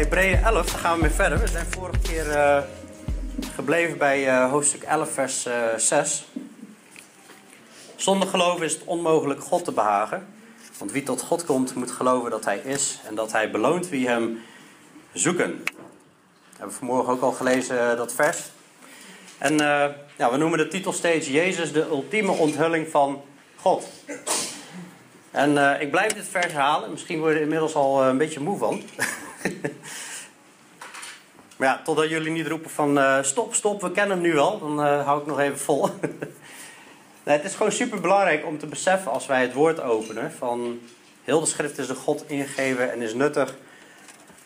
Hebreeën 11, dan gaan we weer verder. We zijn vorige keer eh, gebleven bij eh, hoofdstuk 11, vers eh, 6. Zonder geloof is het onmogelijk God te behagen. Want wie tot God komt, moet geloven dat Hij is en dat Hij beloont wie Hem zoeken. We hebben vanmorgen ook al gelezen eh, dat vers. En eh, ja, we noemen de titel steeds Jezus, de ultieme onthulling van God. En eh, ik blijf dit vers halen. Misschien word je er inmiddels al eh, een beetje moe van. maar ja, totdat jullie niet roepen van eh, stop, stop, we kennen hem nu al. Dan eh, hou ik nog even vol. het is gewoon super belangrijk om te beseffen als wij het woord openen. Van heel de schrift is de God ingegeven en is nuttig.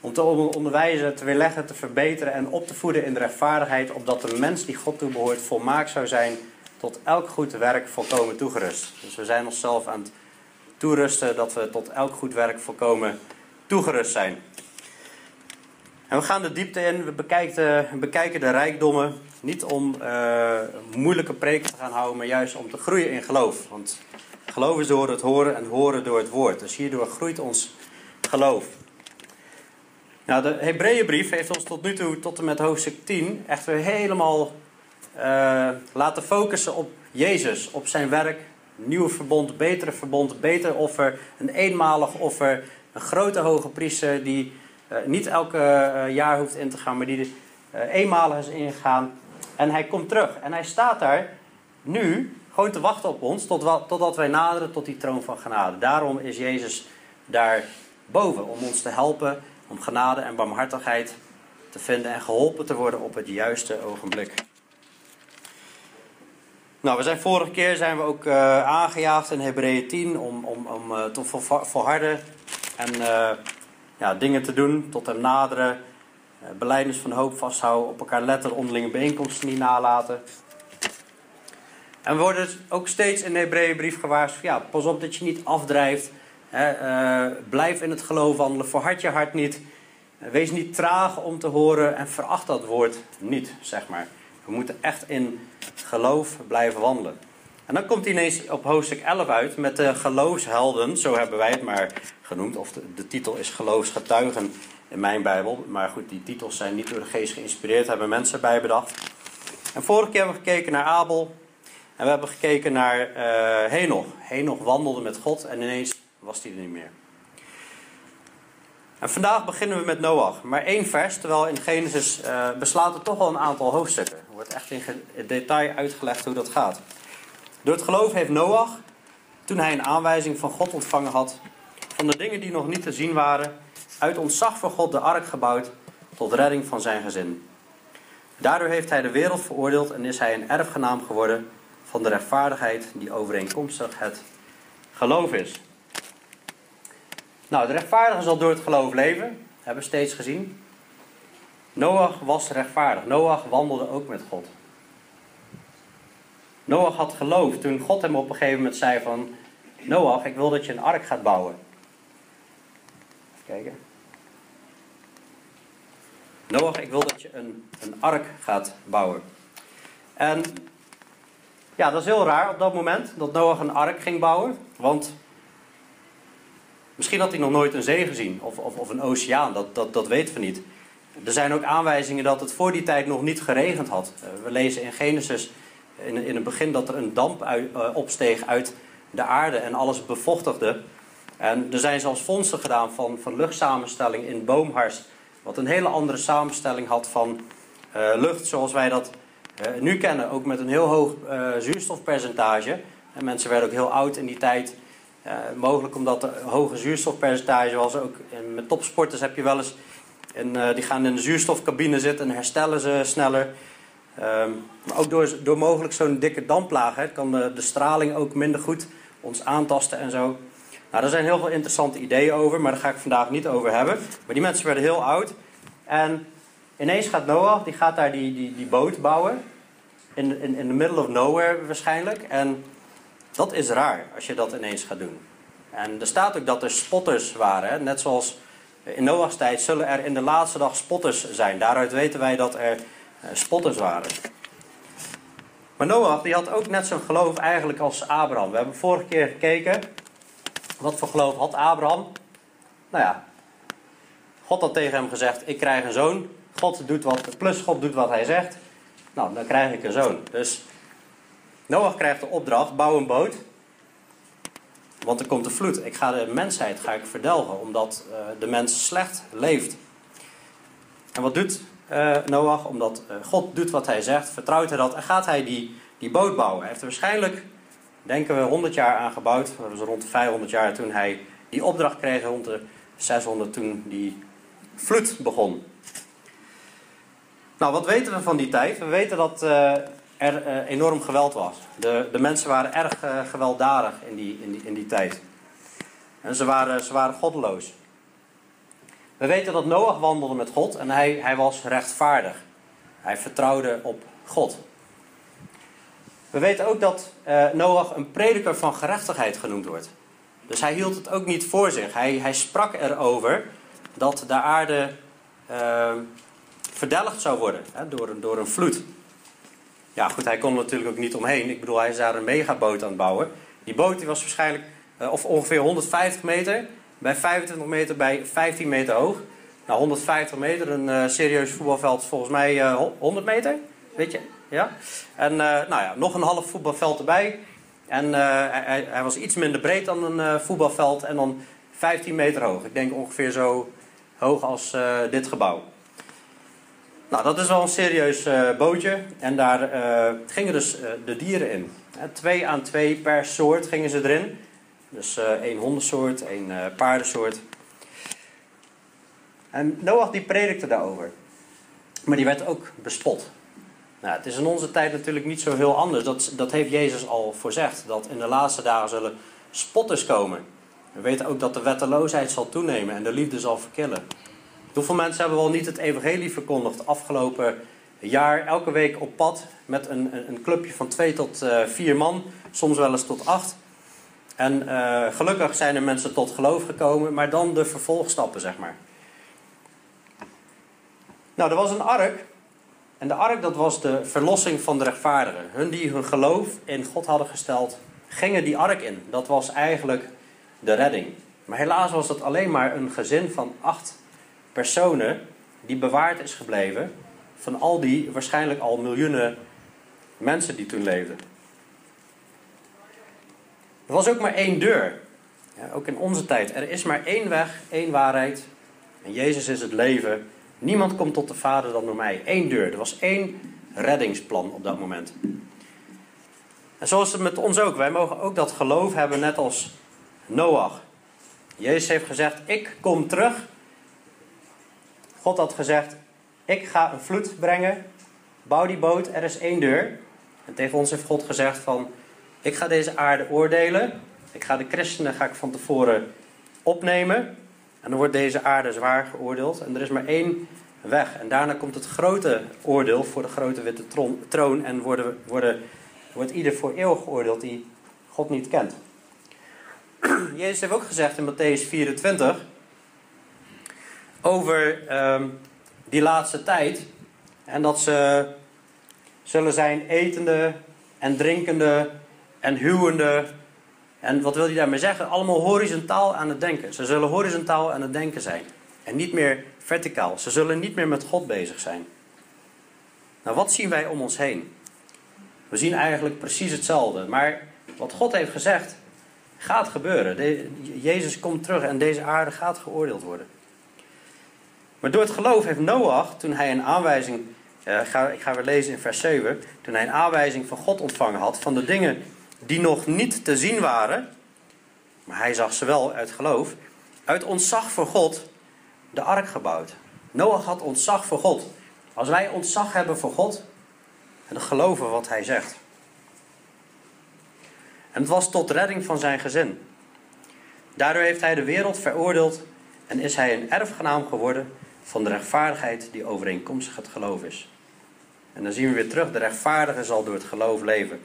Om te onderwijzen, te weerleggen, te verbeteren en op te voeden in de rechtvaardigheid. Opdat de mens die God toebehoort volmaakt zou zijn. Tot elk goed werk volkomen toegerust. Dus we zijn onszelf aan het toerusten dat we tot elk goed werk volkomen toegerust zijn. We gaan de diepte in, we bekijken, we bekijken de rijkdommen. Niet om eh, moeilijke preken te gaan houden, maar juist om te groeien in geloof. Want geloof is door het horen en horen door het woord. Dus hierdoor groeit ons geloof. Nou, de Hebreeënbrief heeft ons tot nu toe, tot en met hoofdstuk 10, echt weer helemaal eh, laten focussen op Jezus, op zijn werk, nieuwe verbond, betere verbond, beter offer, een eenmalig offer, een grote hoge priester die uh, niet elke uh, jaar hoeft in te gaan, maar die uh, eenmalig is ingegaan. En hij komt terug en hij staat daar nu gewoon te wachten op ons tot, totdat wij naderen tot die troon van genade. Daarom is Jezus daar boven om ons te helpen, om genade en barmhartigheid te vinden en geholpen te worden op het juiste ogenblik. Nou, we zijn vorige keer zijn we ook aangejaagd in Hebreeën 10 om, om, om uh, te volharden en ja, dingen te doen, tot hem naderen, beleidens van hoop vasthouden, op elkaar letten, onderlinge bijeenkomsten niet nalaten. En we worden ook steeds in de Hebreeënbrief gewaarschuwd, ja, pas op dat je niet afdrijft, hè, blijf in het geloof wandelen, verhard je hart niet, wees niet traag om te horen en veracht dat woord niet, zeg maar. We moeten echt in geloof blijven wandelen. En dan komt hij ineens op hoofdstuk 11 uit met de geloofshelden, zo hebben wij het maar genoemd. Of de, titel is geloofsgetuigen in mijn Bijbel. Maar goed, die titels zijn niet door de geest geïnspireerd, hebben mensen erbij bedacht. En vorige keer hebben we gekeken naar Abel. En we hebben gekeken naar uh, Henoch. Henoch wandelde met God en ineens was hij er niet meer. En vandaag beginnen we met Noach. Maar één vers, terwijl in Genesis uh, beslaat het toch al een aantal hoofdstukken. Er wordt echt in detail uitgelegd hoe dat gaat. Door het geloof heeft Noach, toen hij een aanwijzing van God ontvangen had, van de dingen die nog niet te zien waren, uit ontzag voor God de ark gebouwd tot redding van zijn gezin. Daardoor heeft hij de wereld veroordeeld en is hij een erfgenaam geworden van de rechtvaardigheid die overeenkomstig het geloof is. Nou, de rechtvaardige zal door het geloof leven, hebben we steeds gezien. Noach was rechtvaardig. Noach wandelde ook met God. Noach had geloof toen God hem op een gegeven moment zei van... Noach, ik wil dat je een ark gaat bouwen. Kijken. Noach, ik wil dat je een, een ark gaat bouwen. En ja, dat is heel raar op dat moment dat Noach een ark ging bouwen. Want Misschien had hij nog nooit een zee gezien of, of, of een oceaan, dat, dat, dat weten we niet. Er zijn ook aanwijzingen dat het voor die tijd nog niet geregend had. We lezen in Genesis in, in het begin dat er een damp uit, uh, opsteeg uit de aarde en alles bevochtigde. En er zijn zelfs vondsten gedaan van, van luchtsamenstelling in boomhars, wat een hele andere samenstelling had van uh, lucht zoals wij dat uh, nu kennen, ook met een heel hoog zuurstofpercentage. En mensen werden ook heel oud in die tijd. Mogelijk omdat er een hoge zuurstofpercentage was. Ook met topsporters heb je wel eens. En, die gaan in de zuurstofcabine zitten en herstellen ze sneller. Um, maar ook door, door mogelijk zo'n dikke damplaag hè, kan de, de, straling ook minder goed ons aantasten en zo. Nou, daar zijn heel veel interessante ideeën over, maar daar ga ik vandaag niet over hebben. Maar die mensen werden heel oud. En ineens gaat Noah, die gaat daar die, die, die boot bouwen. In, in, in the middle of nowhere waarschijnlijk. En dat is raar als je dat ineens gaat doen. En er staat ook dat er spotters waren. Net zoals in Noach's tijd zullen er in de laatste dag spotters zijn. Daaruit weten wij dat er spotters waren. Maar Noach die had ook net zo'n geloof eigenlijk als Abraham. We hebben vorige keer gekeken. Wat voor geloof had Abraham? Nou ja, God had tegen hem gezegd: Ik krijg een zoon. God doet wat, plus God doet wat hij zegt. Nou, dan krijg ik een zoon. Dus Noach krijgt de opdracht: bouw een boot. Want er komt een vloed. Ik ga de mensheid ga ik verdelgen, omdat uh, de mens slecht leeft. En wat doet uh, Noach? Omdat uh, God doet wat hij zegt, vertrouwt hij dat en gaat hij die, die boot bouwen. Hij heeft er waarschijnlijk, denken we, 100 jaar aan gebouwd. Dat was rond de 500 jaar toen hij die opdracht kreeg, rond de 600 toen die vloed begon. Nou, wat weten we van die tijd? We weten dat uh, er enorm geweld was. De, de mensen waren erg gewelddadig in die, in, die, in die tijd. En ze waren, ze waren goddeloos. We weten dat Noach wandelde met God en hij, hij was rechtvaardig. Hij vertrouwde op God. We weten ook dat Noach een prediker van gerechtigheid genoemd wordt. Dus hij hield het ook niet voor zich. Hij, hij sprak erover dat de aarde uh, verdelgd zou worden hè, door, door een vloed. Ja, goed, hij kon er natuurlijk ook niet omheen. Ik bedoel, hij is daar een megaboot aan bouwen. Die boot die was waarschijnlijk uh, of ongeveer 150 meter, bij 25 meter, bij 15 meter hoog. Nou, 150 meter, een uh, serieus voetbalveld volgens mij uh, 100 meter, weet je? Ja? En nou ja, nog een half voetbalveld erbij. En hij, hij, was iets minder breed dan een voetbalveld en dan 15 meter hoog. Ik denk ongeveer zo hoog als dit gebouw. Nou, dat is wel een serieus bootje. En daar gingen dus de dieren in. twee aan twee per soort gingen ze erin. Dus één hondensoort, één paardensoort. En Noach die predikte daarover. Maar die werd ook bespot. Nou, het is in onze tijd natuurlijk niet zo heel anders. Dat, dat heeft Jezus al voorzegd. Dat in de laatste dagen zullen spotters komen. We weten ook dat de wetteloosheid zal toenemen en de liefde zal verkillen. Hoeveel mensen hebben wel niet het evangelie verkondigd afgelopen jaar, elke week op pad met een, een clubje van twee tot uh, vier man, soms wel eens tot acht. En uh, gelukkig zijn er mensen tot geloof gekomen, maar dan de vervolgstappen, zeg maar. Nou, er was een ark. En de ark, dat was de verlossing van de rechtvaardigen. Hun die hun geloof in God hadden gesteld, gingen die ark in. Dat was eigenlijk de redding. Maar helaas was dat alleen maar een gezin van acht personen die bewaard is gebleven van al die waarschijnlijk al miljoenen mensen die toen leefden. Er was ook maar één deur. Ja, ook in onze tijd. Er is maar één weg, één waarheid. En Jezus is het leven. Niemand komt tot de Vader dan door mij. Eén deur. Er was één reddingsplan op dat moment. En zoals het met ons ook. Wij mogen ook dat geloof hebben, net als Noach. Jezus heeft gezegd: Ik kom terug. God had gezegd: Ik ga een vloed brengen. Bouw die boot, er is één deur. En tegen ons heeft God gezegd: van, Ik ga deze aarde oordelen. Ik ga de christenen ga ik van tevoren opnemen. En dan wordt deze aarde zwaar geoordeeld. En er is maar één weg. En daarna komt het grote oordeel voor de grote witte troon. En worden, worden, wordt ieder voor eeuwig geoordeeld die God niet kent. Jezus heeft ook gezegd in Matthäus 24 over um, die laatste tijd. En dat ze zullen zijn etende en drinkende en huwende. En wat wil hij daarmee zeggen? Allemaal horizontaal aan het denken. Ze zullen horizontaal aan het denken zijn. En niet meer verticaal. Ze zullen niet meer met God bezig zijn. Nou, wat zien wij om ons heen? We zien eigenlijk precies hetzelfde. Maar wat God heeft gezegd, gaat gebeuren. Jezus komt terug en deze aarde gaat geoordeeld worden. Maar door het geloof heeft Noach, toen hij een aanwijzing, ik, ga, ik ga weer lezen in vers 7, toen hij een aanwijzing van God ontvangen had van de dingen die nog niet te zien waren, maar hij zag ze wel uit geloof, uit ontzag voor God de ark gebouwd. Noach had ontzag voor God. Als wij ontzag hebben voor God, en geloven wat hij zegt. En het was tot redding van zijn gezin. Daardoor heeft hij de wereld veroordeeld en is hij een erfgenaam geworden van de rechtvaardigheid die overeenkomstig het geloof is. En dan zien we weer terug, de rechtvaardige zal door het geloof leven.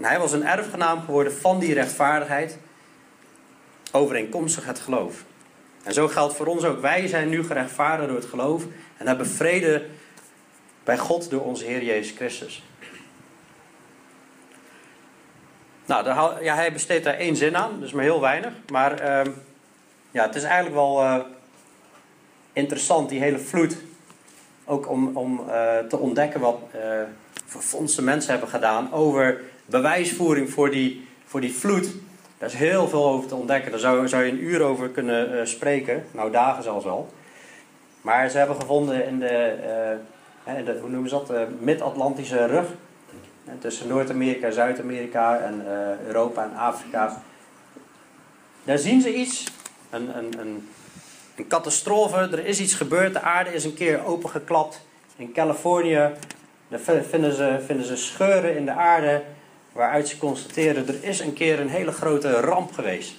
En hij was een erfgenaam geworden van die rechtvaardigheid overeenkomstig het geloof. En zo geldt voor ons ook. Wij zijn nu gerechtvaardigd door het geloof en hebben vrede bij God door onze Heer Jezus Christus. Nou, ja, hij besteedt daar één zin aan, dus maar heel weinig. Maar uh, ja, het is eigenlijk wel uh, interessant, die hele vloed. Ook om, om uh, te ontdekken wat uh, verfondste mensen hebben gedaan over bewijsvoering voor die, voor die vloed. Daar is heel veel over te ontdekken. Daar zou, zou je een uur over kunnen uh, spreken. Nou, dagen zelfs wel. Maar ze hebben gevonden in de, de hoe noemen ze dat, de Mid-Atlantische rug. Tussen Noord-Amerika, Zuid-Amerika en Europa en Afrika. Daar zien ze iets. Een, een, een, een catastrofe. Er is iets gebeurd. De aarde is een keer opengeklapt. In Californië daar vinden ze, vinden ze scheuren in de aarde. Waaruit ze constateren er is een keer een hele grote ramp geweest.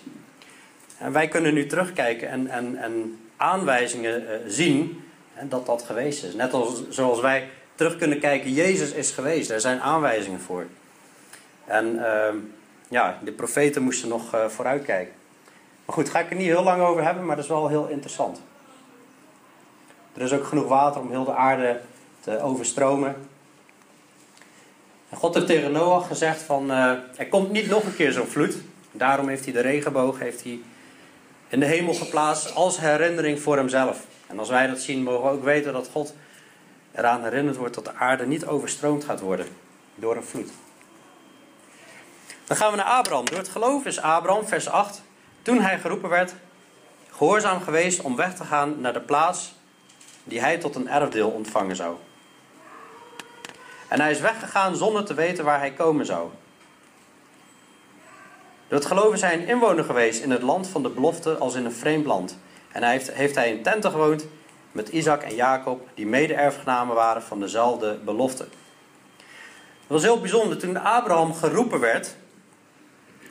En wij kunnen nu terugkijken en, en, en aanwijzingen uh, zien en dat dat geweest is. Net als, zoals wij terug kunnen kijken, Jezus is geweest. Daar zijn aanwijzingen voor. En uh, ja, de profeten moesten nog uh, vooruitkijken. Maar goed, ga ik er niet heel lang over hebben, maar dat is wel heel interessant. Er is ook genoeg water om heel de aarde te overstromen. En God heeft tegen Noach gezegd van, uh, er komt niet nog een keer zo'n vloed. Daarom heeft hij de regenboog heeft hij in de hemel geplaatst als herinnering voor hemzelf. En als wij dat zien, mogen we ook weten dat God eraan herinnerd wordt dat de aarde niet overstroomd gaat worden door een vloed. Dan gaan we naar Abraham. Door het geloof is Abraham, vers 8, toen hij geroepen werd, gehoorzaam geweest om weg te gaan naar de plaats die hij tot een erfdeel ontvangen zou. En hij is weggegaan zonder te weten waar hij komen zou. Door het hij een inwoner geweest in het land van de belofte als in een vreemd land. En hij heeft, heeft hij in tenten gewoond met Isaac en Jacob, die mede-erfgenamen waren van dezelfde belofte. Dat was heel bijzonder. Toen Abraham geroepen werd,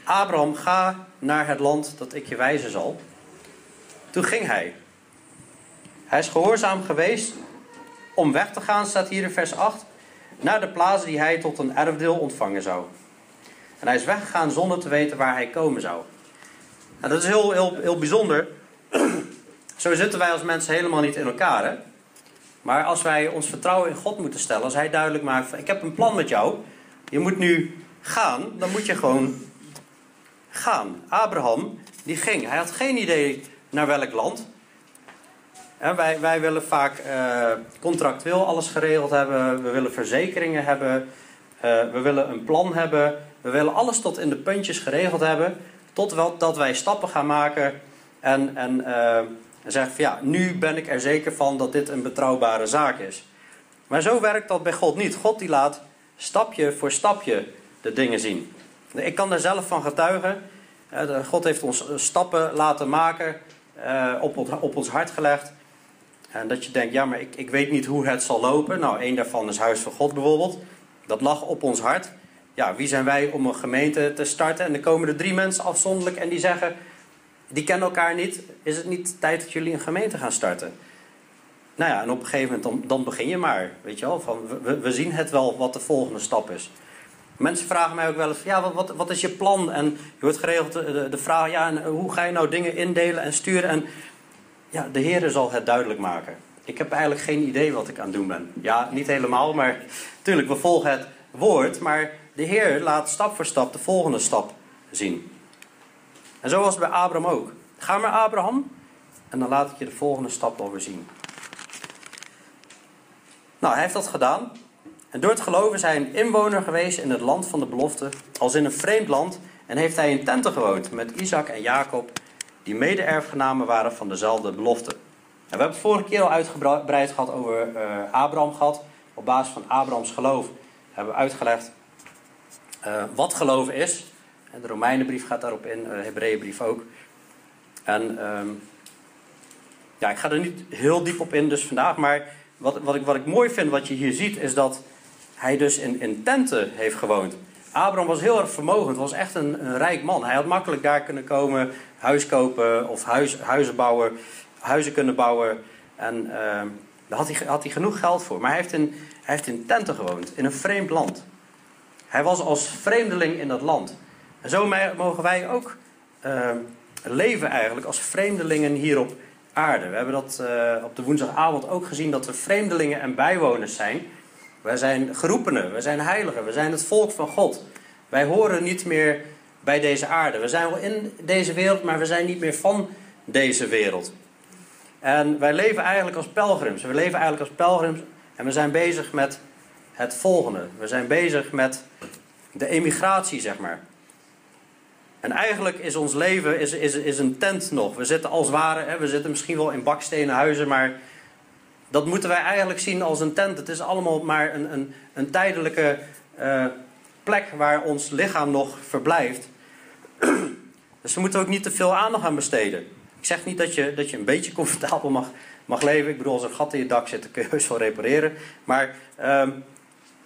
Abraham, ga naar het land dat ik je wijzen zal. Toen ging hij. Hij is gehoorzaam geweest om weg te gaan, staat hier in vers 8, naar de plaats die hij tot een erfdeel ontvangen zou. En hij is weggegaan zonder te weten waar hij komen zou. Nou, dat is heel, heel, heel bijzonder. Zo zitten wij als mensen helemaal niet in elkaar. Hè? Maar als wij ons vertrouwen in God moeten stellen, als hij duidelijk maakt: Ik heb een plan met jou, je moet nu gaan, dan moet je gewoon gaan. Abraham, die ging. Hij had geen idee naar welk land. En wij, wij willen vaak uh, contractueel alles geregeld hebben. We willen verzekeringen hebben. Uh, we willen een plan hebben. We willen alles tot in de puntjes geregeld hebben. Tot wel, dat wij stappen gaan maken. En, en uh, zeggen van ja, nu ben ik er zeker van dat dit een betrouwbare zaak is. Maar zo werkt dat bij God niet. God die laat stapje voor stapje de dingen zien. Ik kan daar zelf van getuigen. God heeft ons stappen laten maken, op ons hart gelegd. En dat je denkt, ja, maar ik, ik weet niet hoe het zal lopen. Nou, één daarvan is Huis van God bijvoorbeeld. Dat lag op ons hart. Ja, wie zijn wij om een gemeente te starten? En er komen er drie mensen afzonderlijk en die zeggen, die kennen elkaar niet. Is het niet tijd dat jullie een gemeente gaan starten? Nou ja, en op een gegeven moment dan, dan begin je maar. Weet je wel, van, we, we zien het wel wat de volgende stap is. Mensen vragen mij ook wel eens: ja, wat, wat, is je plan? En je wordt geregeld de, de, vraag: ja, en hoe ga je nou dingen indelen en sturen? En ja, de Heer zal het duidelijk maken. Ik heb eigenlijk geen idee wat ik aan het doen ben. Ja, niet helemaal, maar natuurlijk, we volgen het woord. Maar de Heer laat stap voor stap de volgende stap zien. En zo was het bij Abraham ook. Ga maar Abraham en dan laat ik je de volgende stap overzien. Nou, hij heeft dat gedaan. En door het geloven is hij een inwoner geweest in het land van de belofte, als in een vreemd land. En heeft hij in tenten gewoond met Isaac en Jacob, die mede-erfgenamen waren van dezelfde belofte. En we hebben het vorige keer al uitgebreid gehad over uh, Abraham gehad. Op basis van Abrahams geloof hebben we uitgelegd uh, wat geloven is. De Romeinenbrief gaat daarop in, de uh, Hebreeënbrief ook. En uh, ja, ik ga er niet heel diep op in dus vandaag, maar wat, wat, ik, wat ik mooi vind, wat je hier ziet, is dat hij dus in, in tenten heeft gewoond. Abraham was heel erg vermogend, was echt een, een, rijk man. Hij had makkelijk daar kunnen komen, huis kopen of huis, huizen bouwen, huizen kunnen bouwen. En uh, daar had hij, had hij genoeg geld voor. Maar hij heeft, in, hij heeft in tenten gewoond, in een vreemd land. Hij was als vreemdeling in dat land. En zo mogen wij ook uh, leven eigenlijk als vreemdelingen hier op aarde. We hebben dat uh, op de woensdagavond ook gezien dat we vreemdelingen en bijwoners zijn. Wij zijn geroepenen, wij zijn heiligen, we zijn het volk van God. Wij horen niet meer bij deze aarde. We zijn wel in deze wereld, maar we zijn niet meer van deze wereld. En wij leven eigenlijk als pelgrims. We leven eigenlijk als pelgrims en we zijn bezig met het volgende. We zijn bezig met de emigratie, zeg maar. En eigenlijk is ons leven is, is, is een tent nog. We zitten als ware, hè, we zitten misschien wel in bakstenen huizen, maar dat moeten wij eigenlijk zien als een tent. Het is allemaal maar een, een, een tijdelijke uh, plek waar ons lichaam nog verblijft. Dus we moeten ook niet te veel aandacht aan besteden. Ik zeg niet dat je, dat je een beetje comfortabel mag, mag leven. Ik bedoel, als er gat in je dak zit, dan kun je heus wel repareren. Maar uh,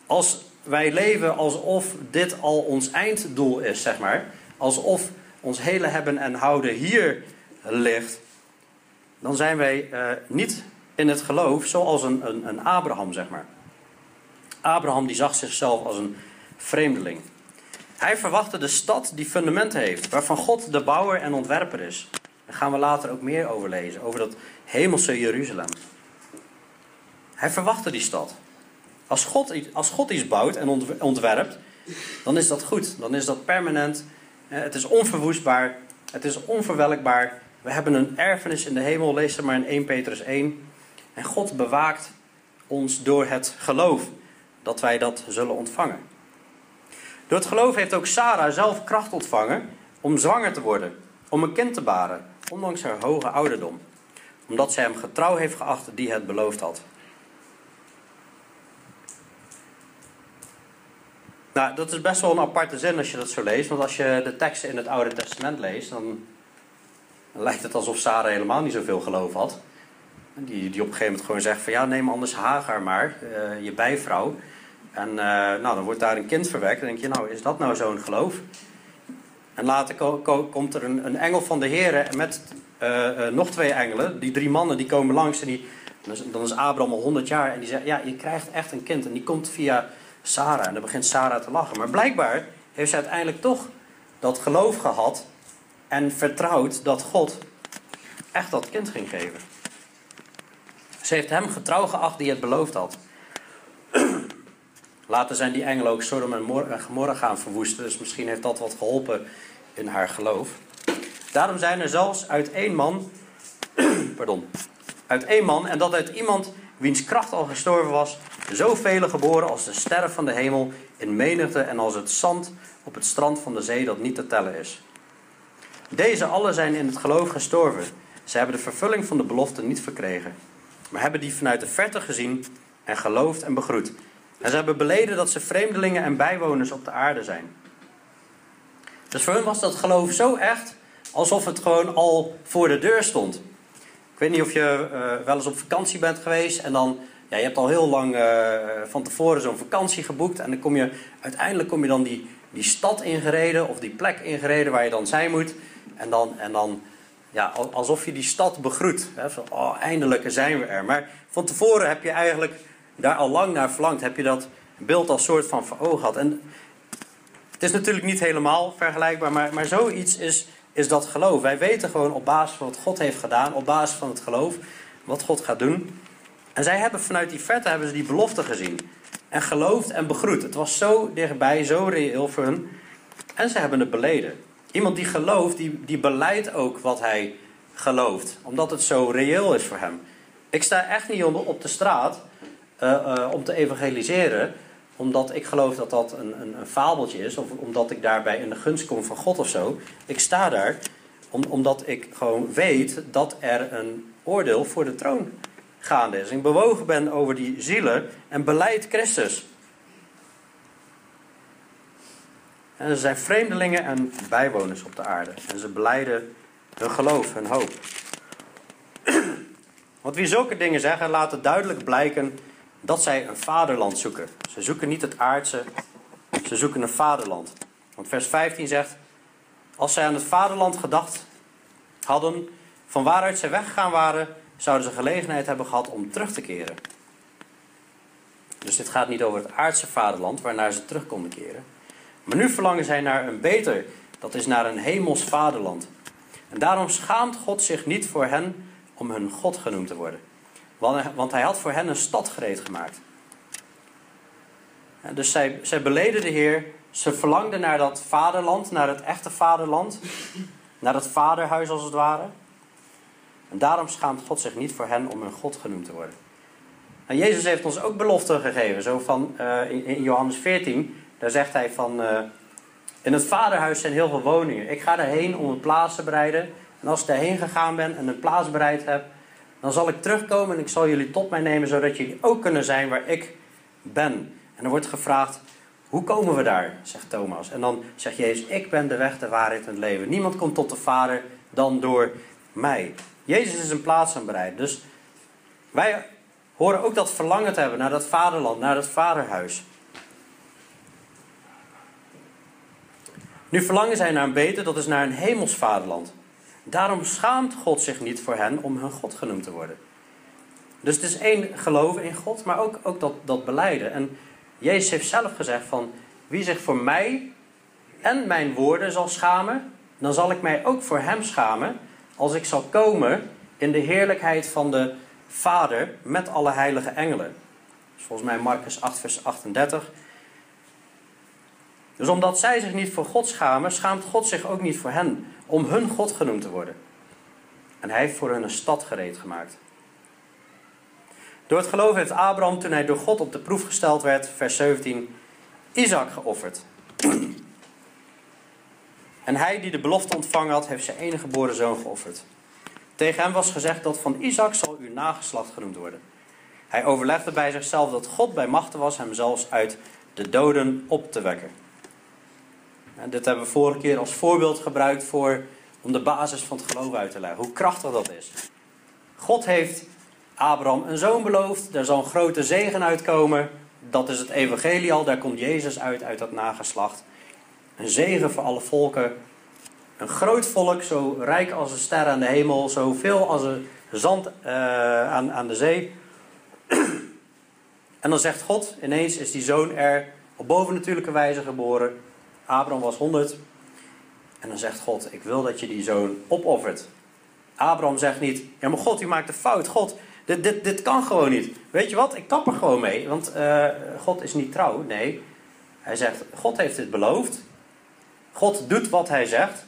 als wij leven alsof dit al ons einddoel is, zeg maar. Alsof ons hele hebben en houden hier ligt. Dan zijn wij uh, niet in het geloof zoals een, een, een Abraham, zeg maar. Abraham die zag zichzelf als een vreemdeling. Hij verwachtte de stad die fundamenten heeft, waarvan God de bouwer en ontwerper is. Daar gaan we later ook meer over lezen, over dat hemelse Jeruzalem. Hij verwachtte die stad. Als God, als God iets bouwt en ontwerpt, dan is dat goed. Dan is dat permanent. Het is onverwoestbaar. Het is onverwelkbaar. We hebben een erfenis in de hemel. Lees er maar in 1 Petrus 1. En God bewaakt ons door het geloof dat wij dat zullen ontvangen. Door het geloof heeft ook Sarah zelf kracht ontvangen om zwanger te worden, om een kind te baren, ondanks haar hoge ouderdom, omdat zij hem getrouw heeft geacht die het beloofd had. Nou, dat is best wel een aparte zin als je dat zo leest, want als je de teksten in het Oude Testament leest, dan lijkt het alsof Sarah helemaal niet zoveel geloof had. Die, die op een gegeven moment gewoon zegt van ja, neem anders Hagar maar, uh, je bijvrouw. En uh, nou, dan wordt daar een kind verwekt. Dan denk je, nou, is dat nou zo'n geloof? En later komt er een, een, engel van de Heer met uh, nog twee engelen. Die drie mannen die komen langs en die, dan is Abraham al 100 jaar. En die zegt, ja, je krijgt echt een kind. En die komt via Sarah. En dan begint Sarah te lachen. Maar blijkbaar heeft ze uiteindelijk toch dat geloof gehad. En vertrouwd dat God echt dat kind ging geven. Ze heeft hem getrouw geacht die het beloofd had. Later zijn die engelen ook Sodom en Gomorra gaan verwoesten. Dus misschien heeft dat wat geholpen in haar geloof. Daarom zijn er zelfs uit één man. pardon. Uit één man. En dat uit iemand wiens kracht al gestorven was. Zoveel geboren als de sterren van de hemel. In menigte en als het zand op het strand van de zee dat niet te tellen is. Deze allen zijn in het geloof gestorven. Ze hebben de vervulling van de belofte niet verkregen maar hebben die vanuit de verte gezien en geloofd en begroet. En ze hebben beleden dat ze vreemdelingen en bijwoners op de aarde zijn. Dus voor hen was dat geloof zo echt alsof het gewoon al voor de deur stond. Ik weet niet of je uh, wel eens op vakantie bent geweest en dan, ja, je hebt al heel lang uh, van tevoren zo'n vakantie geboekt en dan kom je, uiteindelijk kom je dan die, die stad ingereden of die plek ingereden waar je dan zijn moet. En dan, en dan ja, alsof je die stad begroet. Hè, van, oh, eindelijk zijn we er. Maar van tevoren heb je eigenlijk daar al lang naar verlangd. Heb je dat beeld als soort van voor ogen gehad. En het is natuurlijk niet helemaal vergelijkbaar, maar, maar zoiets is, is dat geloof. Wij weten gewoon op basis van wat God heeft gedaan, op basis van het geloof, wat God gaat doen. En zij hebben vanuit die verte hebben ze die belofte gezien. En geloofd en begroet. Het was zo dichtbij, zo reëel voor hun. En ze hebben het beleden. Iemand die gelooft, die, die beleidt ook wat hij gelooft. Omdat het zo reëel is voor hem. Ik sta echt niet op de straat om te evangeliseren. Omdat ik geloof dat dat een, een, een, fabeltje is. Of omdat ik daarbij in de gunst kom van God of zo. Ik sta daar om, omdat ik gewoon weet dat er een oordeel voor de troon gaande is. Ik bewogen ben over die zielen en beleid Christus. En ze zijn vreemdelingen en bijwoners op de aarde. En ze beleiden hun geloof, hun hoop. Want wie zulke dingen zeggen, laten duidelijk blijken dat zij een vaderland zoeken. Ze zoeken niet het aardse, ze zoeken een vaderland. Want vers 15 zegt: Als zij aan het vaderland gedacht hadden, van waaruit zij weggegaan waren, zouden ze gelegenheid hebben gehad om terug te keren. Dus dit gaat niet over het aardse vaderland waarnaar ze terug konden keren. Maar nu verlangen zij naar een beter, dat is naar een hemels vaderland. En daarom schaamt God zich niet voor hen om hun God genoemd te worden. Want hij had voor hen een stad gereed gemaakt. dus zij, zij beleden de Heer, ze verlangden naar dat vaderland, naar het echte vaderland, naar het vaderhuis als het ware. En daarom schaamt God zich niet voor hen om hun God genoemd te worden. En Jezus heeft ons ook beloften gegeven. Zo van uh, in, Johannes 14, daar zegt hij van... Uh, in het vaderhuis zijn heel veel woningen. Ik ga erheen om een plaats te bereiden. En als ik daarheen gegaan ben en een plaats bereid heb... dan zal ik terugkomen en ik zal jullie tot mij nemen... zodat jullie ook kunnen zijn waar ik ben. En er wordt gevraagd, hoe komen we daar? Zegt Thomas. En dan zegt Jezus, ik ben de weg, de waarheid en het leven. Niemand komt tot de Vader dan door mij. Jezus is een plaats aan bereid. Dus wij horen ook dat verlangen te hebben naar dat vaderland, naar dat vaderhuis. Nu verlangen zij naar een beter, dat is naar een hemels vaderland. Daarom schaamt God zich niet voor hen om hun God genoemd te worden. Dus het is één geloven in God, maar ook, ook dat, dat beleiden. En Jezus heeft zelf gezegd van wie zich voor mij en mijn woorden zal schamen, dan zal ik mij ook voor hem schamen als ik zal komen in de heerlijkheid van de Vader met alle heilige engelen. Volgens mij Marcus 8, vers 38. Dus omdat zij zich niet voor God schamen, schaamt God zich ook niet voor hen, om hun God genoemd te worden. En hij heeft voor hen een stad gereed gemaakt. Door het geloof heeft Abraham, toen hij door God op de proef gesteld werd, vers 17, Isaac geofferd. En hij die de belofte ontvangen had, heeft zijn enige geboren zoon geofferd. Tegen hem was gezegd dat van Isaac zal uw nageslacht genoemd worden. Hij overlegde bij zichzelf dat God bij machten was hem zelfs uit de doden op te wekken. En dit hebben we vorige keer als voorbeeld gebruikt voor, om de basis van het geloof uit te leggen. Hoe krachtig dat is. God heeft Abraham een zoon beloofd. Daar zal een grote zegen uitkomen. Dat is het evangelie al. Daar komt Jezus uit, uit dat nageslacht. Een zegen voor alle volken. Een groot volk, zo rijk als een ster aan de hemel. Zoveel als een zand uh, aan, aan de zee. en dan zegt God, ineens is die zoon er op bovennatuurlijke wijze geboren. Abraham was 100. En dan zegt God, ik wil dat je die zoon opoffert. Abraham zegt niet, ja maar God, u maakt een fout. God, dit, dit, dit kan gewoon niet. Weet je wat? Ik kap er gewoon mee. Want uh, God is niet trouw. Nee. Hij zegt: God heeft dit beloofd. God doet wat hij zegt.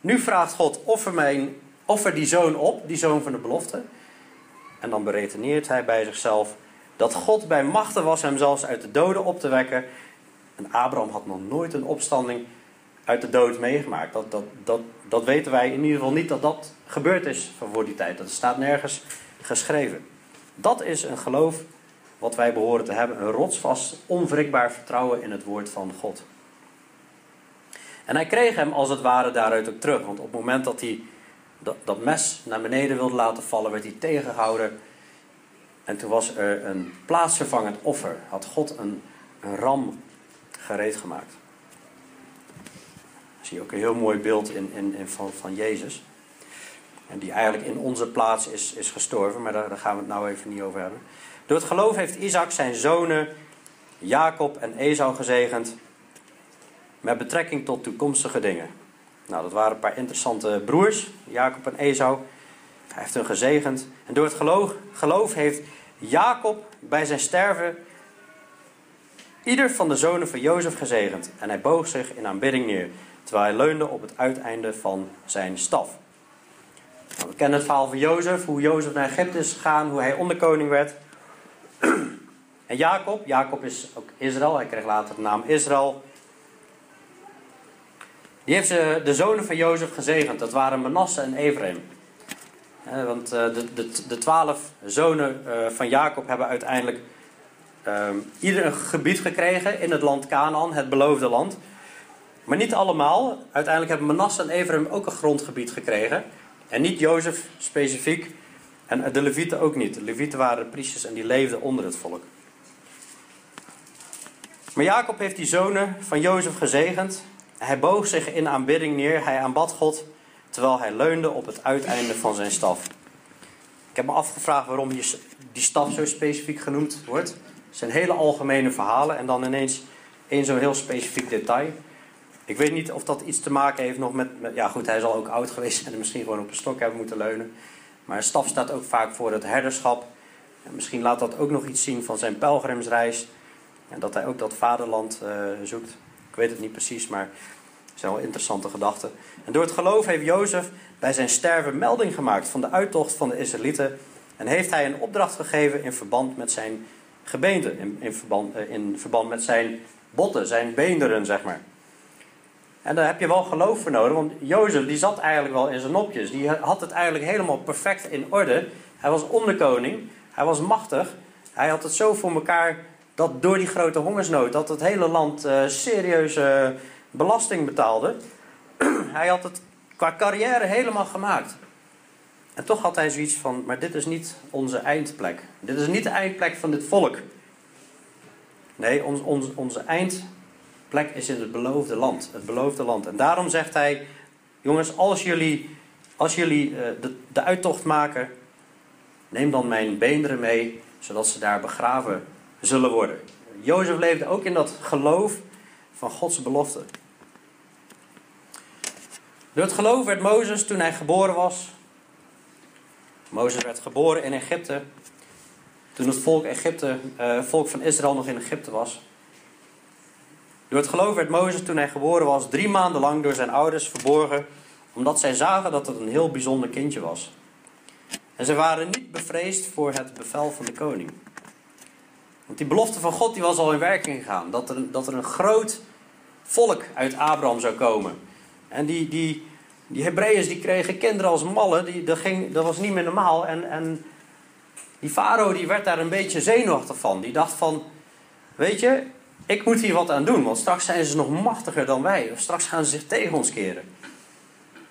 Nu vraagt God: offer, mijn, offer die zoon op, die zoon van de belofte. En dan beredeneert hij bij zichzelf dat God bij machten was hem zelfs uit de doden op te wekken. En Abraham had nog nooit een opstanding uit de dood meegemaakt. Dat, dat, dat, dat weten wij in ieder geval niet dat dat gebeurd is voor die tijd. Dat staat nergens geschreven. Dat is een geloof wat wij behoren te hebben. Een rotsvast, onwrikbaar vertrouwen in het woord van God. En hij kreeg hem als het ware daaruit ook terug. Want op het moment dat hij dat, mes naar beneden wilde laten vallen, werd hij tegengehouden. En toen was er een plaatsvervangend offer. Had God een, een ram gereed gemaakt. zie je ook een heel mooi beeld in, in, van, van Jezus. En die eigenlijk in onze plaats is, is gestorven, maar daar, daar gaan we het nou even niet over hebben. Door het geloof heeft Isaac zijn zonen Jacob en Esau gezegend met betrekking tot toekomstige dingen. Nou, dat waren een paar interessante broers, Jacob en Esau. Hij heeft hun gezegend. En door het geloof, geloof heeft Jacob bij zijn sterven ieder van de zonen van Jozef gezegend. En hij boog zich in aanbidding neer, terwijl hij leunde op het uiteinde van zijn staf. Nou, we kennen het verhaal van Jozef, hoe Jozef naar Egypte is gegaan, hoe hij onderkoning werd. En Jacob, Jacob is ook Israël, hij kreeg later de naam Israël. Die heeft de zonen van Jozef gezegend, dat waren Manasse en Ephraim. Want eh, de, de, de twaalf zonen eh, van Jacob hebben uiteindelijk ehm, ieder een gebied gekregen in het land Canaan, het beloofde land. Maar niet allemaal. Uiteindelijk hebben Manasse en Ephraim ook een grondgebied gekregen. En niet Jozef specifiek. En de Levieten ook niet. De Levieten waren priesters en die leefden onder het volk. Maar Jacob heeft die zonen van Jozef gezegend. Hij boog zich in aanbidding neer. Hij aanbad God terwijl hij leunde op het uiteinde van zijn staf. Ik heb me afgevraagd waarom die staf zo specifiek genoemd wordt. Het zijn hele algemene verhalen en dan ineens één zo'n heel specifiek detail. Ik weet niet of dat iets te maken heeft nog met, Ja, goed, hij zal ook oud geweest zijn en misschien gewoon op een stok hebben moeten leunen. Maar staf staat ook vaak voor het herderschap. En misschien laat dat ook nog iets zien van zijn pelgrimsreis. En dat hij ook dat vaderland uh, zoekt. Ik weet het niet precies, maar Dat zijn wel interessante gedachten. En door het geloof heeft Jozef bij zijn sterven melding gemaakt van de uittocht van de Israëlieten. En heeft hij een opdracht gegeven in verband met zijn gebeente. In, in, verband, eh, in verband met zijn botten, zijn beenderen, zeg maar. En daar heb je wel geloof voor nodig, want Jozef die zat eigenlijk wel in zijn nopjes. Die had het eigenlijk helemaal perfect in orde. Hij was onderkoning, hij was machtig. Hij had het zo voor elkaar dat door die grote hongersnood, dat het hele land uh, serieuze belasting betaalde. hij had het qua carrière helemaal gemaakt. En toch had hij zoiets van, maar dit is niet onze eindplek. Dit is niet de eindplek van dit volk. Nee, ons, onze eindplek is in het beloofde land. Het beloofde land. En daarom zegt hij, jongens, als jullie, als jullie uh, de, de uittocht maken, neem dan mijn beenderen mee, zodat ze daar begraven zullen worden. Jozef leefde ook in dat geloof van Gods belofte. Door het geloof werd Mozes toen hij geboren was. Mozes werd geboren in Egypte. Toen het volk, Egypte, uh, volk van Israël nog in Egypte was. Door het geloof werd Mozes toen hij geboren was drie maanden lang door zijn ouders verborgen. Omdat zij zagen dat het een heel bijzonder kindje was. En ze waren niet bevreesd voor het bevel van de koning. Want die belofte van God die was al in werking gegaan. Dat er, dat er een groot volk uit Abraham zou komen. En die, die, die Hebreeërs die kregen kinderen als mallen. Die, dat, ging, dat was niet meer normaal. En, en die farao die werd daar een beetje zenuwachtig van. Die dacht van, weet je, ik moet hier wat aan doen. Want straks zijn ze nog machtiger dan wij. Of straks gaan ze zich tegen ons keren.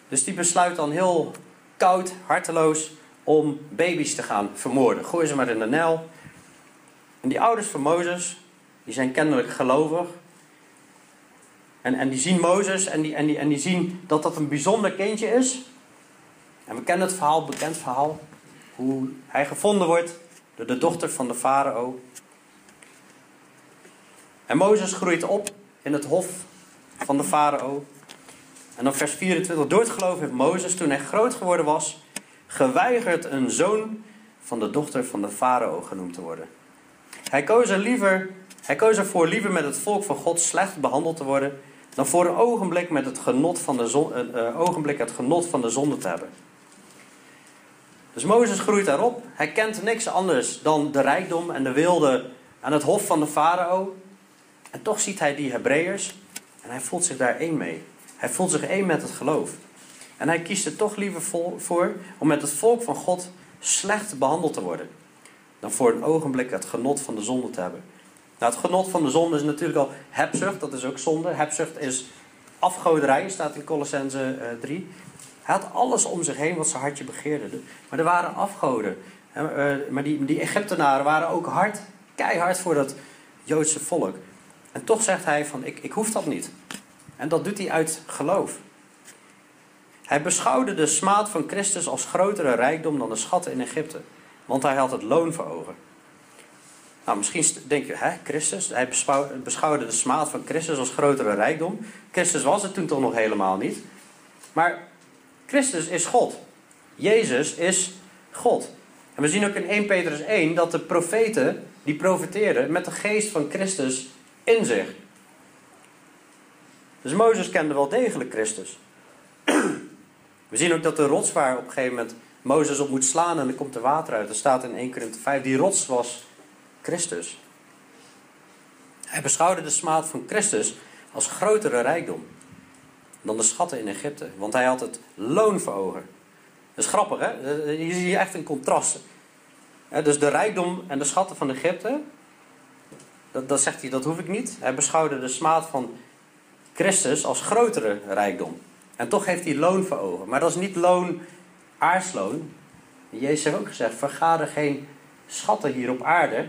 Dus die besluit dan heel koud, harteloos om baby's te gaan vermoorden. Gooi ze maar in de Nijl. En die ouders van Mozes, die zijn kennelijk gelovig. En, en die zien Mozes en die, en, die, en die zien dat dat een bijzonder kindje is. En we kennen het verhaal, bekend verhaal. Hoe hij gevonden wordt door de dochter van de farao. En Mozes groeit op in het hof van de farao. En dan vers 24. Door het geloof heeft Mozes, toen hij groot geworden was, geweigerd een zoon van de dochter van de farao genoemd te worden. Hij koos, er liever, hij koos ervoor liever met het volk van God slecht behandeld te worden, dan voor een ogenblik met het genot van de, zon, een uh, ogenblik het genot van de zonde te hebben. Dus Mozes groeit daarop. Hij kent niks anders dan de rijkdom en de wilde aan het hof van de farao. En toch ziet hij die Hebreeërs en hij voelt zich daar één mee. Hij voelt zich één met het geloof. En hij kiest er toch liever voor om met het volk van God slecht behandeld te worden. Dan voor een ogenblik het genot van de zonde te hebben. Nou, het genot van de zonde is natuurlijk al hebzucht, dat is ook zonde. Hebzucht is afgoderij, staat in Colossense 3. Eh, hij had alles om zich heen wat zijn hartje begeerde. Maar er waren afgoden. Eh, maar die, die Egyptenaren waren ook hard, keihard voor dat Joodse volk. En toch zegt hij van, ik, ik hoef dat niet. En dat doet hij uit geloof. Hij beschouwde de smaad van Christus als grotere rijkdom dan de schatten in Egypte. Want hij had het loon voor ogen. Nou, misschien denk je, hè, Christus? Hij beschouwde de smaad van Christus als grotere rijkdom. Christus was het toen toch nog helemaal niet. Maar Christus is God. Jezus is God. En we zien ook in 1 Petrus 1 dat de profeten, die profeteerden met de geest van Christus in zich. Dus Mozes kende wel degelijk Christus. We zien ook dat de rots waar op een gegeven moment Mozes op moet slaan en er komt er water uit. Er staat in 1 Korinthe 5, die rots was Christus. Hij beschouwde de smaad van Christus als grotere rijkdom dan de schatten in Egypte. Want hij had het loon voor ogen. Dat is grappig, hè? Je ziet echt een contrast. Dus de rijkdom en de schatten van Egypte, dat, dat zegt hij, dat hoef ik niet. Hij beschouwde de smaad van Christus als grotere rijkdom. En toch heeft hij loon voor ogen. Maar dat is niet loon, aardsloon. Jezus heeft ook gezegd, vergader geen schatten hier op aarde,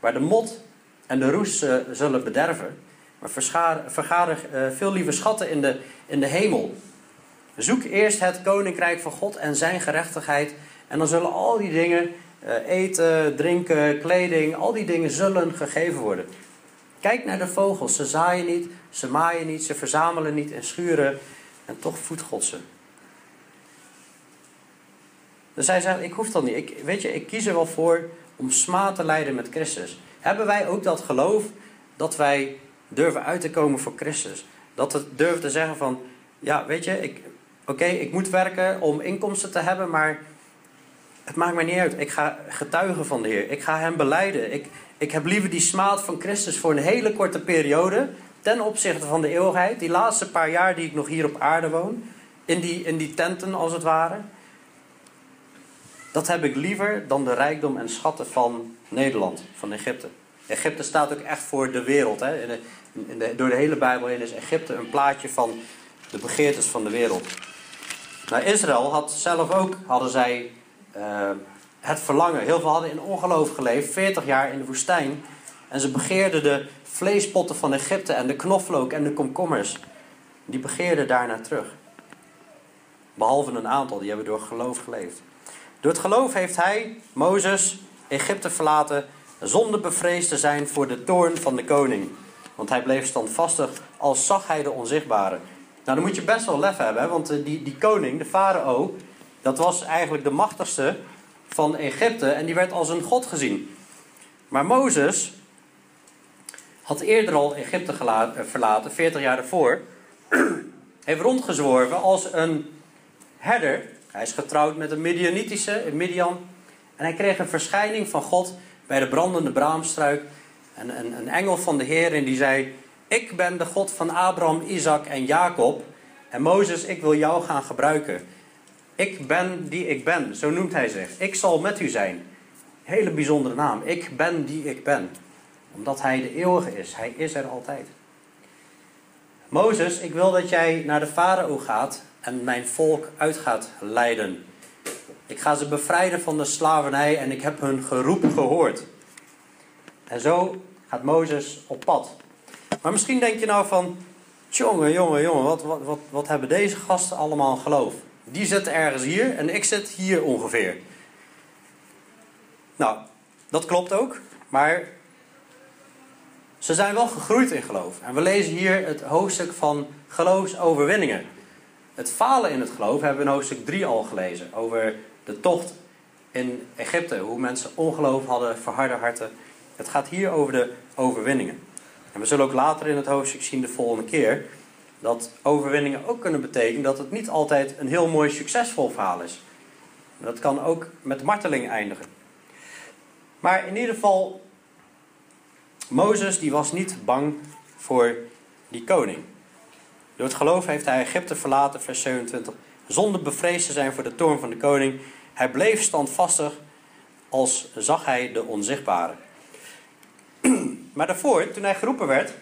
waar de mot en de roes uh, zullen bederven. Maar vergader uh, veel liever schatten in de, in de hemel. Zoek eerst het koninkrijk van God en zijn gerechtigheid. En dan zullen al die dingen, uh, eten, drinken, kleding, al die dingen zullen gegeven worden. Kijk naar de vogels. Ze zaaien niet, ze maaien niet, ze verzamelen niet en schuren. En toch voedt God ze. Dus hij zegt, ik hoef dat niet. Ik, weet je, ik kies er wel voor om smaad te lijden met Christus. Hebben wij ook dat geloof dat wij durven uit te komen voor Christus? Dat we durven te zeggen van, ja weet je, ik, oké, ik moet werken om inkomsten te hebben, maar het maakt mij niet uit. Ik ga getuigen van de Heer. Ik ga Hem beleiden. Ik, ik heb liever die smaad van Christus voor een hele korte periode, ten opzichte van de eeuwigheid, die laatste paar jaar die ik nog hier op aarde woon, in die, in die tenten als het ware. Dat heb ik liever dan de rijkdom en schatten van Nederland, van Egypte. Egypte staat ook echt voor de wereld. Hè? In de, in de, door de hele Bijbel heen is Egypte een plaatje van de begeertes van de wereld. Nou, Israël had zelf ook, hadden zij uh, het verlangen. Heel veel hadden in ongeloof geleefd, 40 jaar in de woestijn. En ze begeerden de vleespotten van Egypte en de knoflook en de komkommers. Die begeerden daarna terug. Behalve een aantal, die hebben door geloof geleefd. Door het geloof heeft hij, Mozes, Egypte verlaten zonder bevreesd te zijn voor de toorn van de koning. Want hij bleef standvastig als zag hij de onzichtbare. Nou, dan moet je best wel lef hebben, want eh, die, die koning, de farao, dat was eigenlijk de machtigste van Egypte en die werd als een god gezien. Maar Mozes had eerder al Egypte eh, verlaten, 40 jaar daarvoor. heeft rondgezworven als een herder. Hij is getrouwd met een Midianitische, een Midian. En hij kreeg een verschijning van God bij de brandende braamstruik. En een, een engel van de Heer en die zei: Ik ben de God van Abraham, Isaac en Jacob. En Mozes, ik wil jou gaan gebruiken. Ik ben die ik ben, zo noemt hij zich. Ik zal met u zijn. Hele bijzondere naam. Ik ben die ik ben. Omdat hij de eeuwige is. Hij is er altijd. Mozes, ik wil dat jij naar de farao gaat en mijn volk uit gaat leiden. Ik ga ze bevrijden van de slavernij en ik heb hun geroep gehoord. En zo gaat Mozes op pad. Maar misschien denk je nou van, jongen, jongen, jongen, wat, wat, wat, wat hebben deze gasten allemaal geloof? Die zitten ergens hier en ik zit hier ongeveer. Nou, dat klopt ook, maar ze zijn wel gegroeid in geloof. En we lezen hier het hoofdstuk van geloofsoverwinningen. Het falen in het geloof hebben we in hoofdstuk 3 al gelezen. Over de tocht in Egypte. Hoe mensen ongeloof hadden, verharde harten. Het gaat hier over de overwinningen. En we zullen ook later in het hoofdstuk zien de volgende keer. Dat overwinningen ook kunnen betekenen dat het niet altijd een heel mooi succesvol verhaal is. Dat kan ook met marteling eindigen. Maar in ieder geval, Mozes die was niet bang voor die koning. Door het geloof heeft hij Egypte verlaten, vers 27, zonder bevreesd te zijn voor de toorn van de koning. Hij bleef standvastig als zag hij de onzichtbare. Maar daarvoor, toen hij geroepen werd,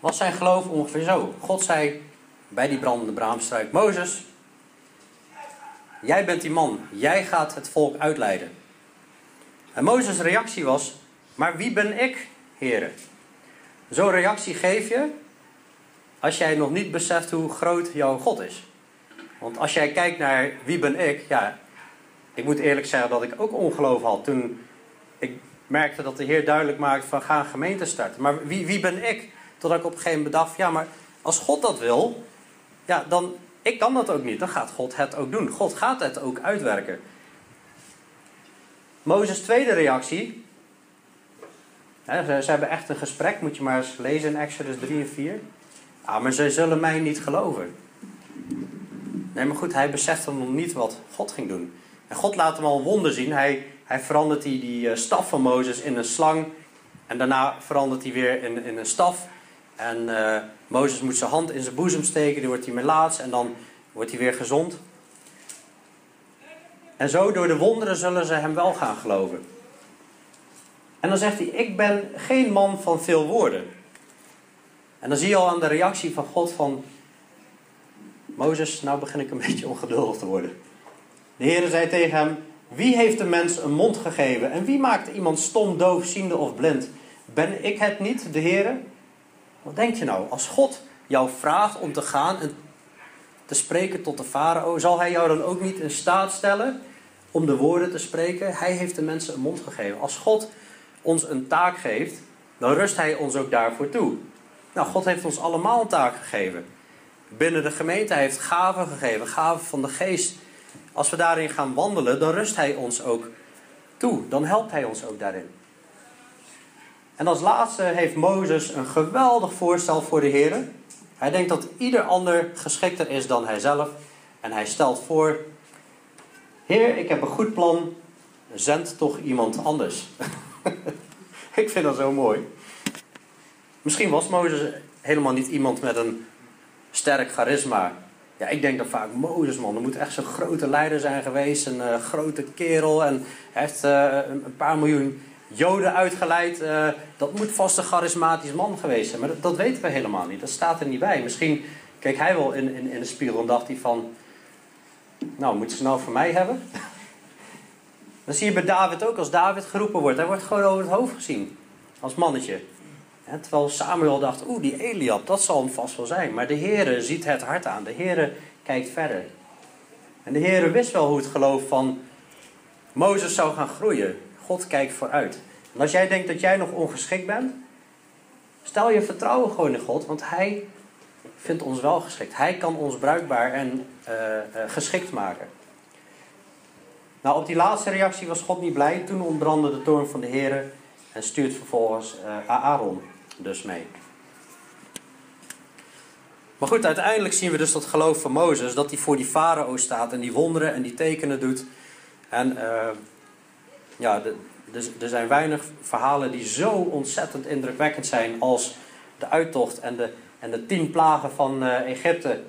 was zijn geloof ongeveer zo. God zei bij die brandende braamstruik: Mozes, jij bent die man, jij gaat het volk uitleiden. En Mozes' reactie was: Maar wie ben ik, heren? Zo'n reactie geef je als jij nog niet beseft hoe groot jouw God is. Want als jij kijkt naar wie ben ik, ja, ik moet eerlijk zeggen dat ik ook ongeloof had toen ik merkte dat de Heer duidelijk maakte van ga een gemeente starten. Maar wie, wie ben ik? Totdat ik op een gegeven moment dacht, ja, maar als God dat wil, ja, dan, ik kan dat ook niet. Dan gaat God het ook doen. God gaat het ook uitwerken. Mozes' tweede reactie. Hè, ze, hebben echt een gesprek, moet je maar eens lezen in Exodus 3 en 4. Ah, maar ze zullen mij niet geloven. Nee, maar goed, hij besefte nog niet wat God ging doen. En God laat hem al wonder zien. Hij, hij verandert die, die eh, staf van Mozes in een slang. En daarna verandert hij weer in, in een staf. En uh, Mozes moet zijn hand in zijn boezem steken. Dan wordt hij melaats en dan wordt hij weer gezond. En zo door de wonderen zullen ze hem wel gaan geloven. En dan zegt hij, ik ben geen man van veel woorden. En dan zie je al aan de reactie van God van... Mozes, nou begin ik een beetje ongeduldig te worden. De Heer zei tegen hem: Wie heeft de mens een mond gegeven? En wie maakt iemand stom, doof, ziende of blind? Ben ik het niet, de Heer? Wat denk je nou? Als God jou vraagt om te gaan en te spreken tot de farao, zal hij jou dan ook niet in staat stellen om de woorden te spreken? Hij heeft de mensen een mond gegeven. Als God ons een taak geeft, dan rust hij ons ook daarvoor toe. Nou, God heeft ons allemaal een taak gegeven. Binnen de gemeente heeft gaven gegeven, gaven van de geest als we daarin gaan wandelen, dan rust Hij ons ook toe. Dan helpt Hij ons ook daarin. En als laatste heeft Mozes een geweldig voorstel voor de Heer. Hij denkt dat ieder ander geschikter is dan hijzelf. En hij stelt voor: Heer, ik heb een goed plan. Zend toch iemand anders. ik vind dat zo mooi. Misschien was Mozes helemaal niet iemand met een sterk charisma. Ja, ik denk dan vaak, Mozes man, er moet echt zo'n grote leider zijn geweest. Een uh, grote kerel en heeft uh, een paar miljoen joden uitgeleid. Uh, dat moet vast een charismatisch man geweest zijn. Maar dat, dat, weten we helemaal niet. Dat staat er niet bij. Misschien keek hij wel in, in, in de spiegel en dacht hij van... Nou, moet je snel voor mij hebben? Dan zie je bij David ook, als David geroepen wordt. Hij wordt gewoon over het hoofd gezien. Als mannetje. Terwijl Samuel dacht, oeh, die Eliab, dat zal hem vast wel zijn. Maar de Heere ziet het hart aan. De Heere kijkt verder. En de Heere wist wel hoe het geloof van Mozes zou gaan groeien. God kijkt vooruit. En als jij denkt dat jij nog ongeschikt bent, stel je vertrouwen gewoon in God, want Hij vindt ons wel geschikt. Hij kan ons bruikbaar en uh, uh, geschikt maken. Nou, op die laatste reactie was God niet blij. Toen ontbrandde de toorn van de Heer en stuurt vervolgens uh, Aaron dus mee. Maar goed, uiteindelijk zien we dus dat geloof van Mozes, dat hij voor die farao staat en die wonderen en die tekenen doet. En uh, ja, dus, er zijn weinig verhalen die zo ontzettend indrukwekkend zijn als de uittocht en de, en de tien plagen van uh, Egypte.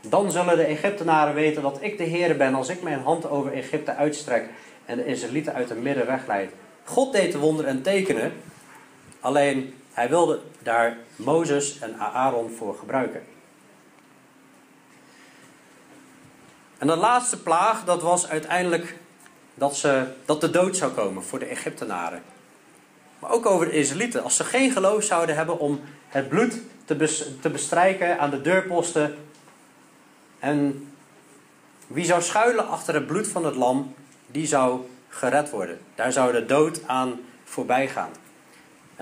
Dan zullen de Egyptenaren weten dat ik de Heer ben als ik mijn hand over Egypte uitstrek en de Israëlieten uit het midden wegleid. God deed de wonderen en tekenen, alleen hij wilde daar Mozes en Aaron voor gebruiken. En de laatste plaag, dat was uiteindelijk dat, ze, dat de dood zou komen voor de Egyptenaren. Maar ook over de Israëlieten. Als ze geen geloof zouden hebben om het bloed te, te bestrijken aan de deurposten. En wie zou schuilen achter het bloed van het lam, die zou gered worden. Daar zou de dood aan voorbij gaan.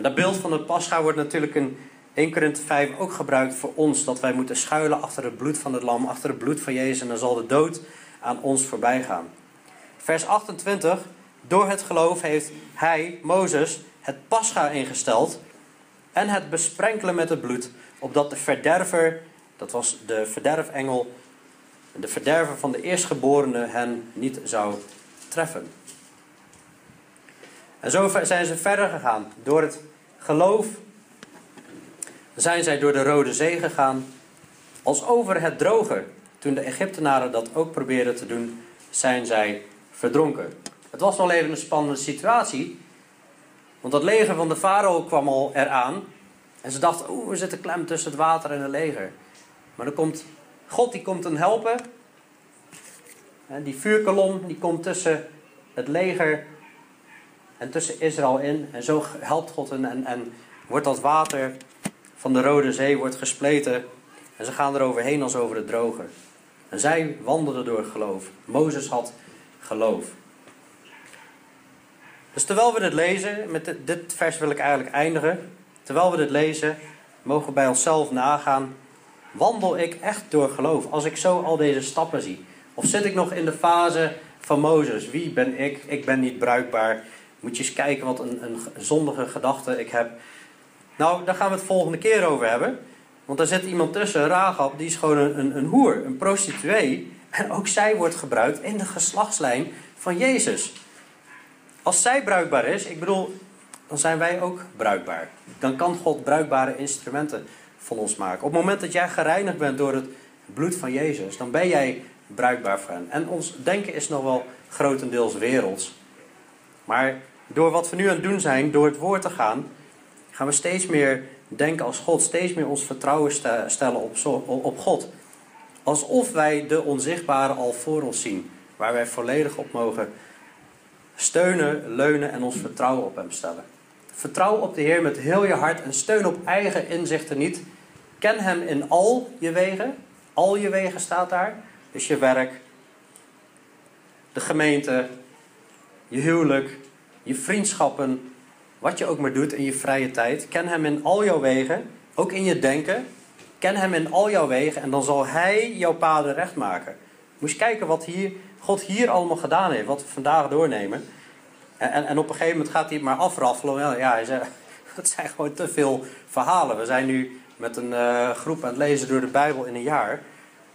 En dat beeld van het pascha wordt natuurlijk in 1 Korinthe 5 ook gebruikt voor ons. Dat wij moeten schuilen achter het bloed van het lam, achter het bloed van Jezus. En dan zal de dood aan ons voorbij gaan. Vers 28. Door het geloof heeft hij, Mozes, het pascha ingesteld. En het besprenkelen met het bloed. Opdat de verderver, dat was de verderfengel, de verderver van de eerstgeborene hen niet zou treffen. En zo zijn ze verder gegaan. Door het geloof zijn zij door de Rode Zee gegaan. Als over het droge. Toen de Egyptenaren dat ook probeerden te doen, zijn zij verdronken. Het was wel even een spannende situatie. Want dat leger van de farao kwam al eraan. En ze dachten, oeh, we zitten klem tussen het water en het leger. Maar dan komt God, die komt hen helpen. En die vuurkolom, die komt tussen het leger en tussen Israël in. En zo helpt God hen en, en wordt dat water van de Rode Zee wordt gespleten. En ze gaan er overheen als over het droge. En zij wandelden door geloof. Mozes had geloof. Dus terwijl we dit lezen, met dit, dit vers wil ik eigenlijk eindigen. Terwijl we dit lezen, mogen we bij onszelf nagaan. Wandel ik echt door geloof als ik zo al deze stappen zie? Of zit ik nog in de fase van Mozes? Wie ben ik? Ik ben niet bruikbaar. Moet je eens kijken wat een, een zondige gedachte ik heb. Nou, daar gaan we het volgende keer over hebben. Want daar zit iemand tussen, Rahab, die is gewoon een, een, een hoer, een prostituee. En ook zij wordt gebruikt in de geslachtslijn van Jezus. Als zij bruikbaar is, ik bedoel, dan zijn wij ook bruikbaar. Dan kan God bruikbare instrumenten van ons maken. Op het moment dat jij gereinigd bent door het bloed van Jezus, dan ben jij bruikbaar voor hen. En ons denken is nog wel grotendeels werelds. Maar door wat we nu aan het doen zijn, door het woord te gaan, gaan we steeds meer denken als God, steeds meer ons vertrouwen stellen op, op God. Alsof wij de onzichtbare al voor ons zien, waar wij volledig op mogen steunen, leunen en ons vertrouwen op Hem stellen. Vertrouw op de Heer met heel je hart en steun op eigen inzichten niet. Ken Hem in al je wegen. Al je wegen staat daar. Dus je werk, de gemeente, je huwelijk, je vriendschappen, wat je ook maar doet in je vrije tijd. Ken Hem in al jouw wegen, ook in je denken. Ken Hem in al jouw wegen en dan zal Hij jouw paden recht maken. Moet je kijken wat hier, God hier allemaal gedaan heeft, wat we vandaag doornemen. En, en, op een gegeven moment gaat hij het maar afraffelen. Ja, hij zei, het zijn gewoon te veel verhalen. We zijn nu met een uh, groep aan het lezen door de Bijbel in een jaar.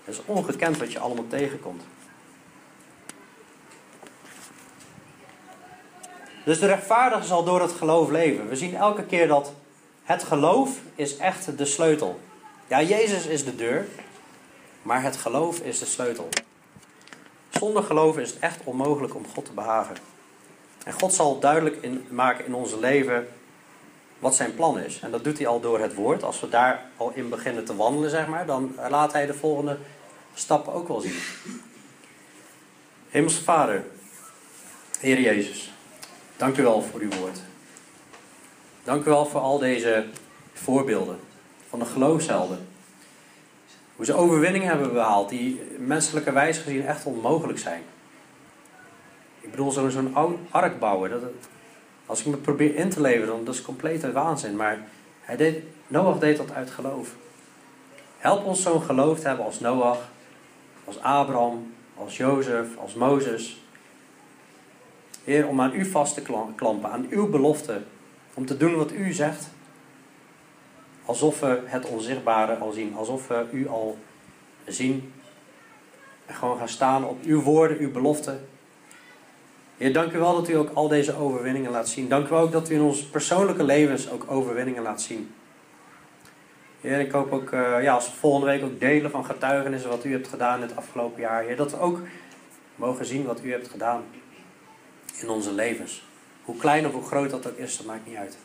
Het is ongekend wat je allemaal tegenkomt. Dus de rechtvaardige zal door het geloof leven. We zien elke keer dat het geloof is echt de sleutel. Ja, Jezus is de deur, maar het geloof is de sleutel. Zonder geloof is het echt onmogelijk om God te behagen. En God zal duidelijk maken in ons leven wat zijn plan is. En dat doet hij al door het woord. Als we daar al in beginnen te wandelen, zeg maar, dan laat hij de volgende stappen ook wel zien. Hemelse Vader, Heer Jezus, dank u wel voor uw woord. Dank u wel voor al deze voorbeelden van de geloofshelden. Hoe ze overwinningen hebben behaald die menselijke wijze gezien echt onmogelijk zijn. Ik bedoel, zo'n zo'n ark bouwen, dat, als ik me probeer in te leven, dan dat is complete waanzin. Maar hij deed, Noach deed dat uit geloof. Help ons zo'n geloof te hebben als Noach, als Abraham, als Jozef, als Mozes. Heer, om aan u vast te klampen, aan uw belofte, om te doen wat u zegt. Alsof we het onzichtbare al zien, alsof we u al zien. En gewoon gaan staan op uw woorden, uw beloften. Heer, dank u wel dat u ook al deze overwinningen laat zien. Dank u ook dat u in onze persoonlijke levens ook overwinningen laat zien. Heer, ik hoop ook, uh, ja, als we volgende week ook delen van getuigenissen wat u hebt gedaan het afgelopen jaar. Heer, dat we ook mogen zien wat u hebt gedaan in onze levens. Hoe klein of hoe groot dat ook is, dat maakt niet uit.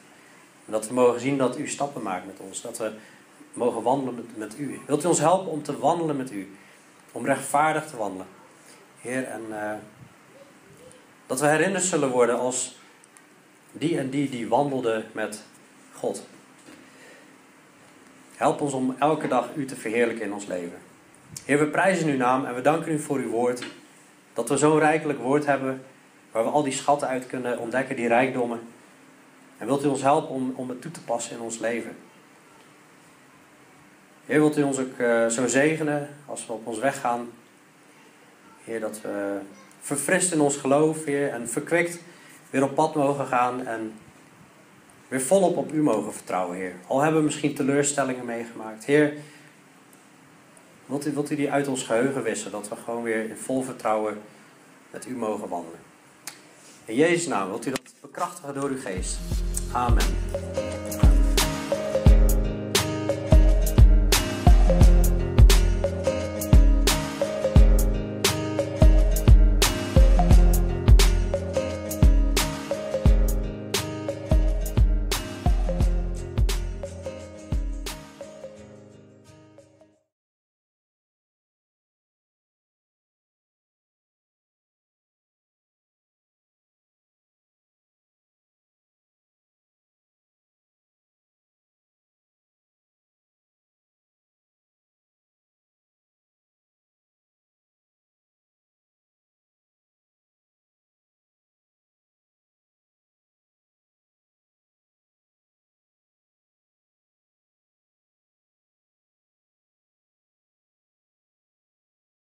Dat we mogen zien dat u stappen maakt met ons. Dat we mogen wandelen met, met u. Wilt u ons helpen om te wandelen met u? Om rechtvaardig te wandelen. Heer, en... Uh, dat we herinnerd zullen worden als die en die die wandelde met God. Help ons om elke dag U te verheerlijken in ons leven. Heer, we prijzen uw naam en we danken u voor uw woord. Dat we zo'n rijkelijk woord hebben waar we al die schatten uit kunnen ontdekken, die rijkdommen. En wilt u ons helpen om, om het toe te passen in ons leven. Heer, wilt u ons ook uh, zo zegenen als we op ons weg gaan. Heer, dat we verfrist in ons geloof, Heer, en verkwikt weer op pad mogen gaan en weer volop op U mogen vertrouwen, Heer. Al hebben we misschien teleurstellingen meegemaakt. Heer, wilt u, wilt u die uit ons geheugen wissen, dat we gewoon weer in vol vertrouwen met U mogen wandelen. In Jezus' naam wilt u dat bekrachtigen door uw geest. Amen.